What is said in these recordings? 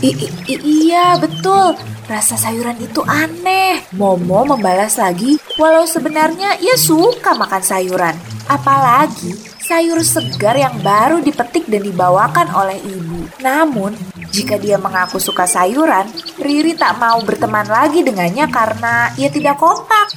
I i iya, betul. Rasa sayuran itu aneh. Momo membalas lagi, walau sebenarnya ia suka makan sayuran. Apalagi sayur segar yang baru dipetik dan dibawakan oleh ibu. Namun, jika dia mengaku suka sayuran, Riri tak mau berteman lagi dengannya karena ia tidak kompak.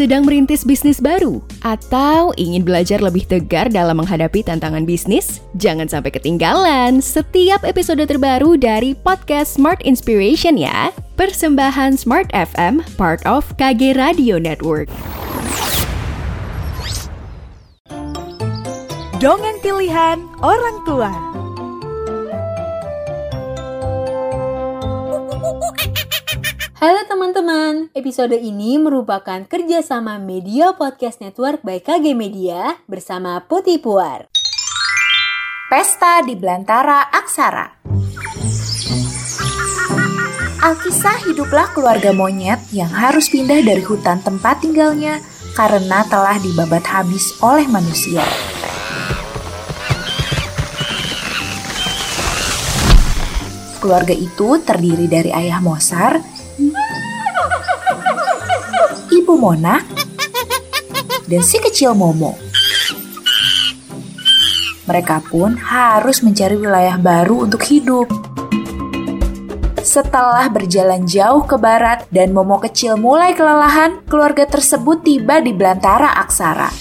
Sedang merintis bisnis baru atau ingin belajar lebih tegar dalam menghadapi tantangan bisnis? Jangan sampai ketinggalan setiap episode terbaru dari podcast Smart Inspiration ya. Persembahan Smart FM, part of KG Radio Network. Dongeng pilihan orang tua. Teman-teman, episode ini merupakan kerjasama Media Podcast Network by KG Media bersama Putih Puar. Pesta di Belantara Aksara Alkisah hiduplah keluarga monyet yang harus pindah dari hutan tempat tinggalnya karena telah dibabat habis oleh manusia. Keluarga itu terdiri dari ayah Mosar, ibu Mona, dan si kecil Momo. Mereka pun harus mencari wilayah baru untuk hidup. Setelah berjalan jauh ke barat dan Momo kecil mulai kelelahan, keluarga tersebut tiba di belantara Aksara.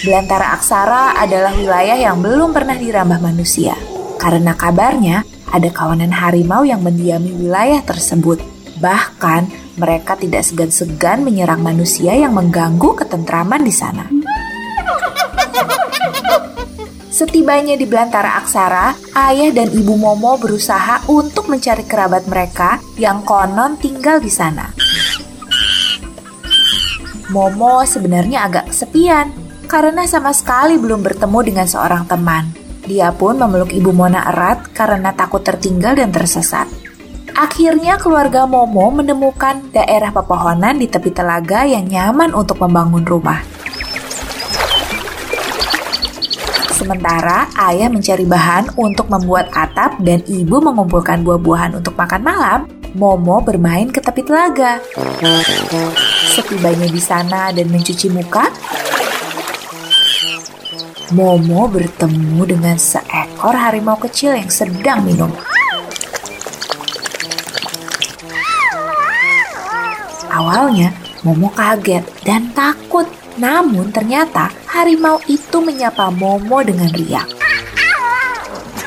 Belantara Aksara adalah wilayah yang belum pernah dirambah manusia. Karena kabarnya ada kawanan harimau yang mendiami wilayah tersebut. Bahkan mereka tidak segan-segan menyerang manusia yang mengganggu ketentraman di sana. Setibanya di belantara Aksara, ayah dan ibu Momo berusaha untuk mencari kerabat mereka yang konon tinggal di sana. Momo sebenarnya agak kesepian karena sama sekali belum bertemu dengan seorang teman. Dia pun memeluk ibu Mona erat karena takut tertinggal dan tersesat. Akhirnya keluarga Momo menemukan daerah pepohonan di tepi telaga yang nyaman untuk membangun rumah. Sementara ayah mencari bahan untuk membuat atap dan ibu mengumpulkan buah-buahan untuk makan malam, Momo bermain ke tepi telaga. Setibanya di sana dan mencuci muka, Momo bertemu dengan seekor harimau kecil yang sedang minum. Awalnya, Momo kaget dan takut. Namun ternyata harimau itu menyapa Momo dengan riang.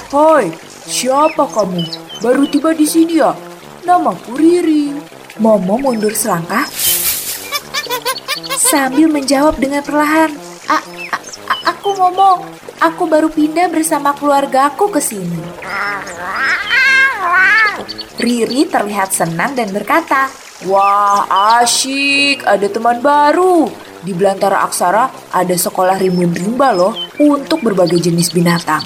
Hai, siapa kamu? Baru tiba di sini ya? Namaku Riri. Momo mundur selangkah sambil menjawab dengan perlahan. Aku Momo, aku baru pindah bersama keluargaku ke sini. Riri terlihat senang dan berkata, Wah, asyik, ada teman baru. Di belantara aksara ada sekolah rimbun rimba loh untuk berbagai jenis binatang.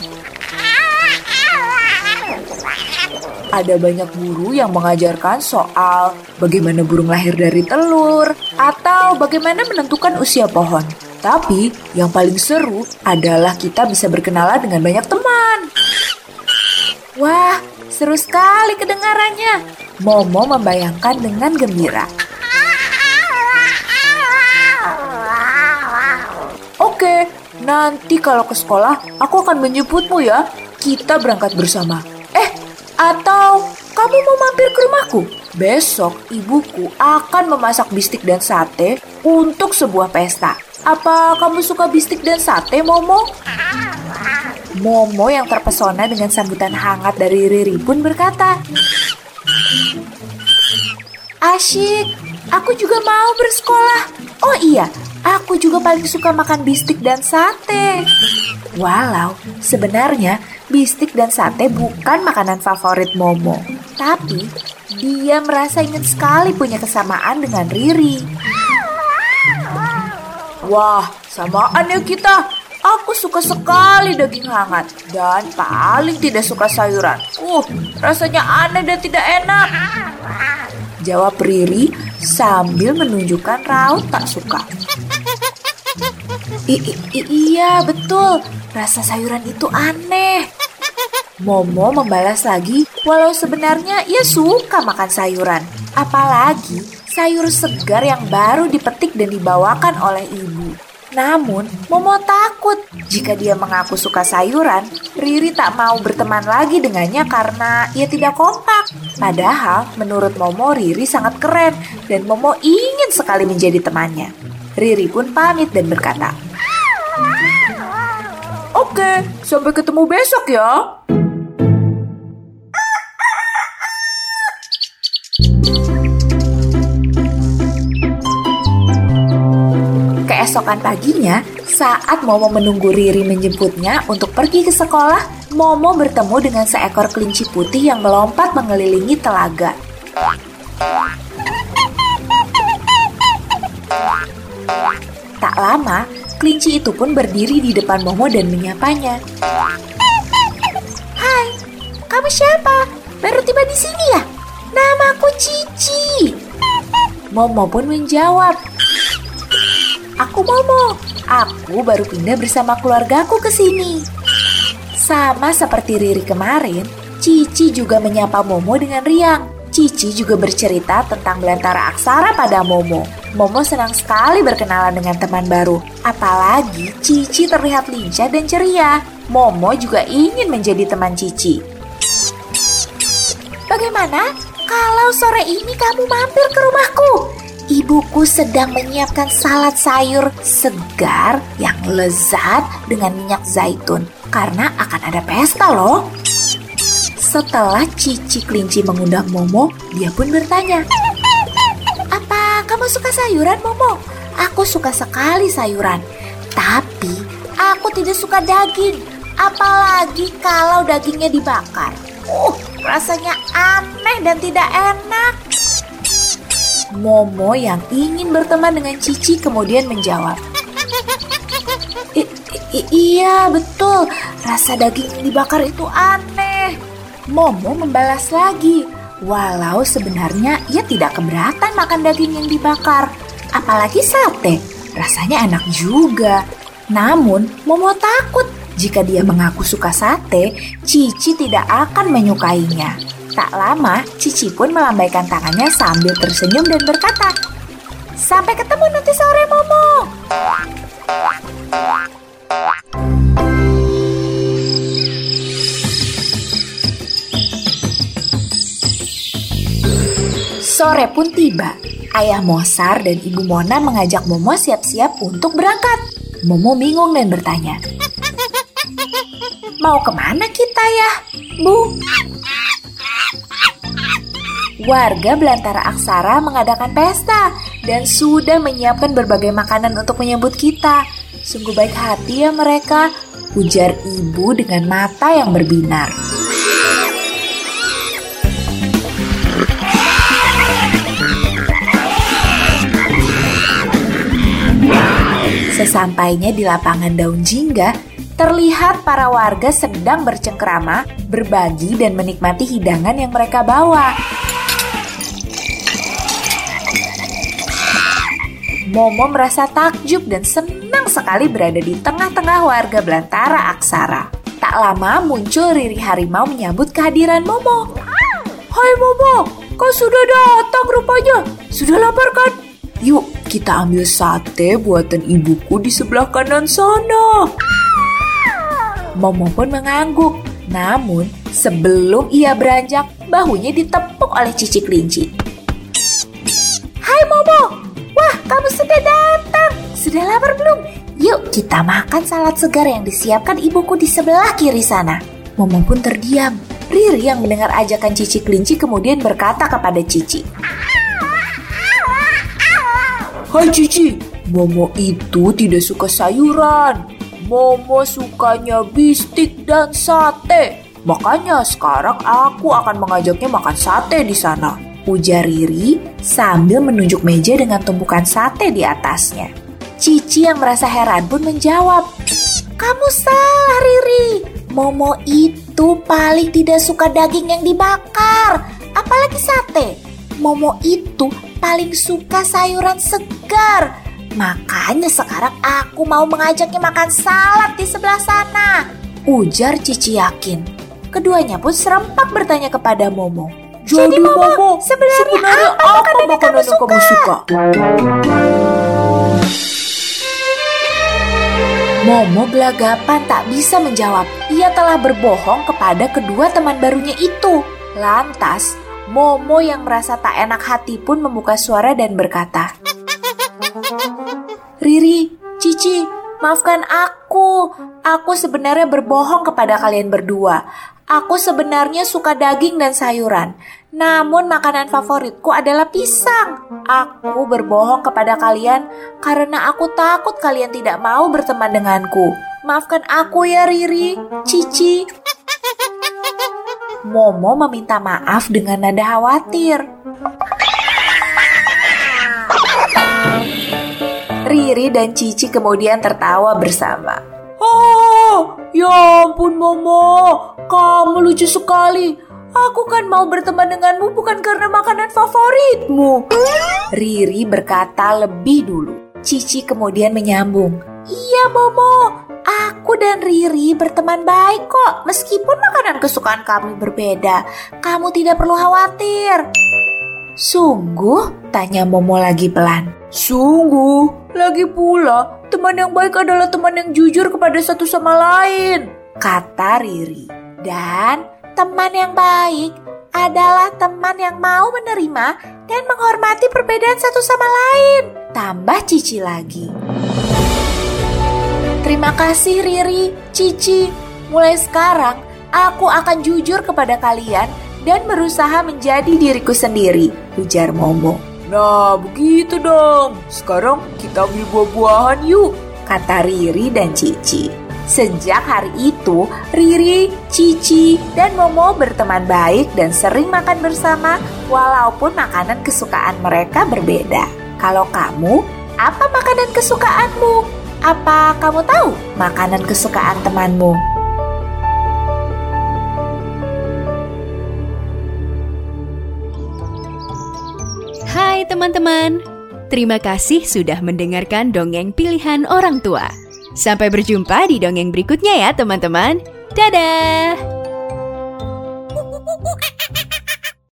Ada banyak guru yang mengajarkan soal bagaimana burung lahir dari telur atau bagaimana menentukan usia pohon. Tapi yang paling seru adalah kita bisa berkenalan dengan banyak teman. Wah, seru sekali kedengarannya. Momo membayangkan dengan gembira. Oke, nanti kalau ke sekolah aku akan menjemputmu ya. Kita berangkat bersama. Eh, atau kamu mau mampir ke rumahku? Besok ibuku akan memasak bistik dan sate untuk sebuah pesta. Apa kamu suka bistik dan sate, Momo? Momo yang terpesona dengan sambutan hangat dari Riri pun berkata, Asyik, aku juga mau bersekolah. Oh iya, aku juga paling suka makan bistik dan sate. Walau sebenarnya bistik dan sate bukan makanan favorit Momo, tapi dia merasa ingin sekali punya kesamaan dengan Riri. Wah, samaan ya kita. Aku suka sekali daging hangat dan paling tidak suka sayuran. Uh, rasanya aneh dan tidak enak. Jawab Riri sambil menunjukkan raut tak suka. I- i- iya, betul. Rasa sayuran itu aneh. Momo membalas lagi, walau sebenarnya ia suka makan sayuran. Apalagi sayur segar yang baru dipetik dan dibawakan oleh ibu. Namun, Momo takut jika dia mengaku suka sayuran, Riri tak mau berteman lagi dengannya karena ia tidak kompak. Padahal, menurut Momo, Riri sangat keren dan Momo ingin sekali menjadi temannya. Riri pun pamit dan berkata, Oke, sampai ketemu besok ya. Keesokan paginya, saat Momo menunggu Riri menjemputnya untuk pergi ke sekolah, Momo bertemu dengan seekor kelinci putih yang melompat mengelilingi telaga. Tak lama, kelinci itu pun berdiri di depan Momo dan menyapanya. Hai, kamu siapa? Baru tiba di sini ya? Namaku Cici. Momo pun menjawab, Aku Momo. Aku baru pindah bersama keluargaku ke sini. Sama seperti Riri kemarin, Cici juga menyapa Momo dengan riang. Cici juga bercerita tentang belantara aksara pada Momo. Momo senang sekali berkenalan dengan teman baru. Apalagi Cici terlihat lincah dan ceria. Momo juga ingin menjadi teman Cici. Bagaimana kalau sore ini kamu mampir ke rumahku? Ibuku sedang menyiapkan salad sayur segar yang lezat dengan minyak zaitun karena akan ada pesta loh. Setelah Cici Kelinci mengundang Momo, dia pun bertanya, Apa kamu suka sayuran, Momo? Aku suka sekali sayuran, tapi aku tidak suka daging, apalagi kalau dagingnya dibakar. Uh, rasanya aneh dan tidak enak. Momo yang ingin berteman dengan Cici kemudian menjawab, "I- iya betul, rasa daging yang dibakar itu aneh. Momo membalas lagi, walau sebenarnya ia tidak keberatan makan daging yang dibakar, apalagi sate, rasanya enak juga. Namun, Momo takut jika dia mengaku suka sate, Cici tidak akan menyukainya. Tak lama, Cici pun melambaikan tangannya sambil tersenyum dan berkata, Sampai ketemu nanti sore, Momo. Sore pun tiba. Ayah Mosar dan Ibu Mona mengajak Momo siap-siap untuk berangkat. Momo bingung dan bertanya, Mau ke mana kita ya, Bu? Warga Belantara Aksara mengadakan pesta dan sudah menyiapkan berbagai makanan untuk menyambut kita. Sungguh baik hati ya mereka, ujar ibu dengan mata yang berbinar. Sesampainya di lapangan daun jingga, terlihat para warga sedang bercengkrama, berbagi dan menikmati hidangan yang mereka bawa. Momo merasa takjub dan senang sekali berada di tengah-tengah warga belantara aksara. Tak lama muncul Riri Harimau menyambut kehadiran Momo. Hai Momo, kau sudah datang rupanya. Sudah lapar kan? Yuk kita ambil sate buatan ibuku di sebelah kanan sana. Momo pun mengangguk. Namun sebelum ia beranjak, bahunya ditepuk oleh Cici Kelinci. Sudah lapar belum? Yuk kita makan salad segar yang disiapkan ibuku di sebelah kiri sana. Momo pun terdiam. Riri yang mendengar ajakan Cici Kelinci kemudian berkata kepada Cici. Hai Cici, Momo itu tidak suka sayuran. Momo sukanya bistik dan sate. Makanya sekarang aku akan mengajaknya makan sate di sana. Ujar Riri sambil menunjuk meja dengan tumpukan sate di atasnya. Cici yang merasa heran pun menjawab, Kamu salah Riri, Momo itu paling tidak suka daging yang dibakar, apalagi sate. Momo itu paling suka sayuran segar. Makanya sekarang aku mau mengajaknya makan salad di sebelah sana. Ujar Cici yakin. Keduanya pun serempak bertanya kepada Momo. Jadi, Momo, sebenarnya, sebenarnya apa apa makanan yang kamu yang kamu suka? Momo gelagapan tak bisa menjawab. Ia telah berbohong kepada kedua teman barunya itu. Lantas, Momo yang merasa tak enak hati pun membuka suara dan berkata, Riri, Cici, maafkan aku. Aku sebenarnya berbohong kepada kalian berdua. Aku sebenarnya suka daging dan sayuran. Namun makanan favoritku adalah pisang. Aku berbohong kepada kalian karena aku takut kalian tidak mau berteman denganku. Maafkan aku ya Riri, Cici. Momo meminta maaf dengan nada khawatir. Riri dan Cici kemudian tertawa bersama. Oh, ya ampun Momo, kamu lucu sekali. Aku kan mau berteman denganmu bukan karena makanan favoritmu. Riri berkata lebih dulu. Cici kemudian menyambung. Iya Momo, aku dan Riri berteman baik kok. Meskipun makanan kesukaan kami berbeda, kamu tidak perlu khawatir. Sungguh? Tanya Momo lagi pelan. Sungguh, lagi pula teman yang baik adalah teman yang jujur kepada satu sama lain. Kata Riri. Dan teman yang baik adalah teman yang mau menerima dan menghormati perbedaan satu sama lain. Tambah Cici lagi. Terima kasih Riri, Cici. Mulai sekarang, aku akan jujur kepada kalian dan berusaha menjadi diriku sendiri, ujar Momo. Nah, begitu dong. Sekarang kita beli buah-buahan yuk. Kata Riri dan Cici. Sejak hari itu, Riri, Cici, dan Momo berteman baik dan sering makan bersama walaupun makanan kesukaan mereka berbeda. Kalau kamu, apa makanan kesukaanmu? Apa kamu tahu makanan kesukaan temanmu? Hai teman-teman, terima kasih sudah mendengarkan dongeng pilihan orang tua. Sampai berjumpa di dongeng berikutnya ya teman-teman. Dadah!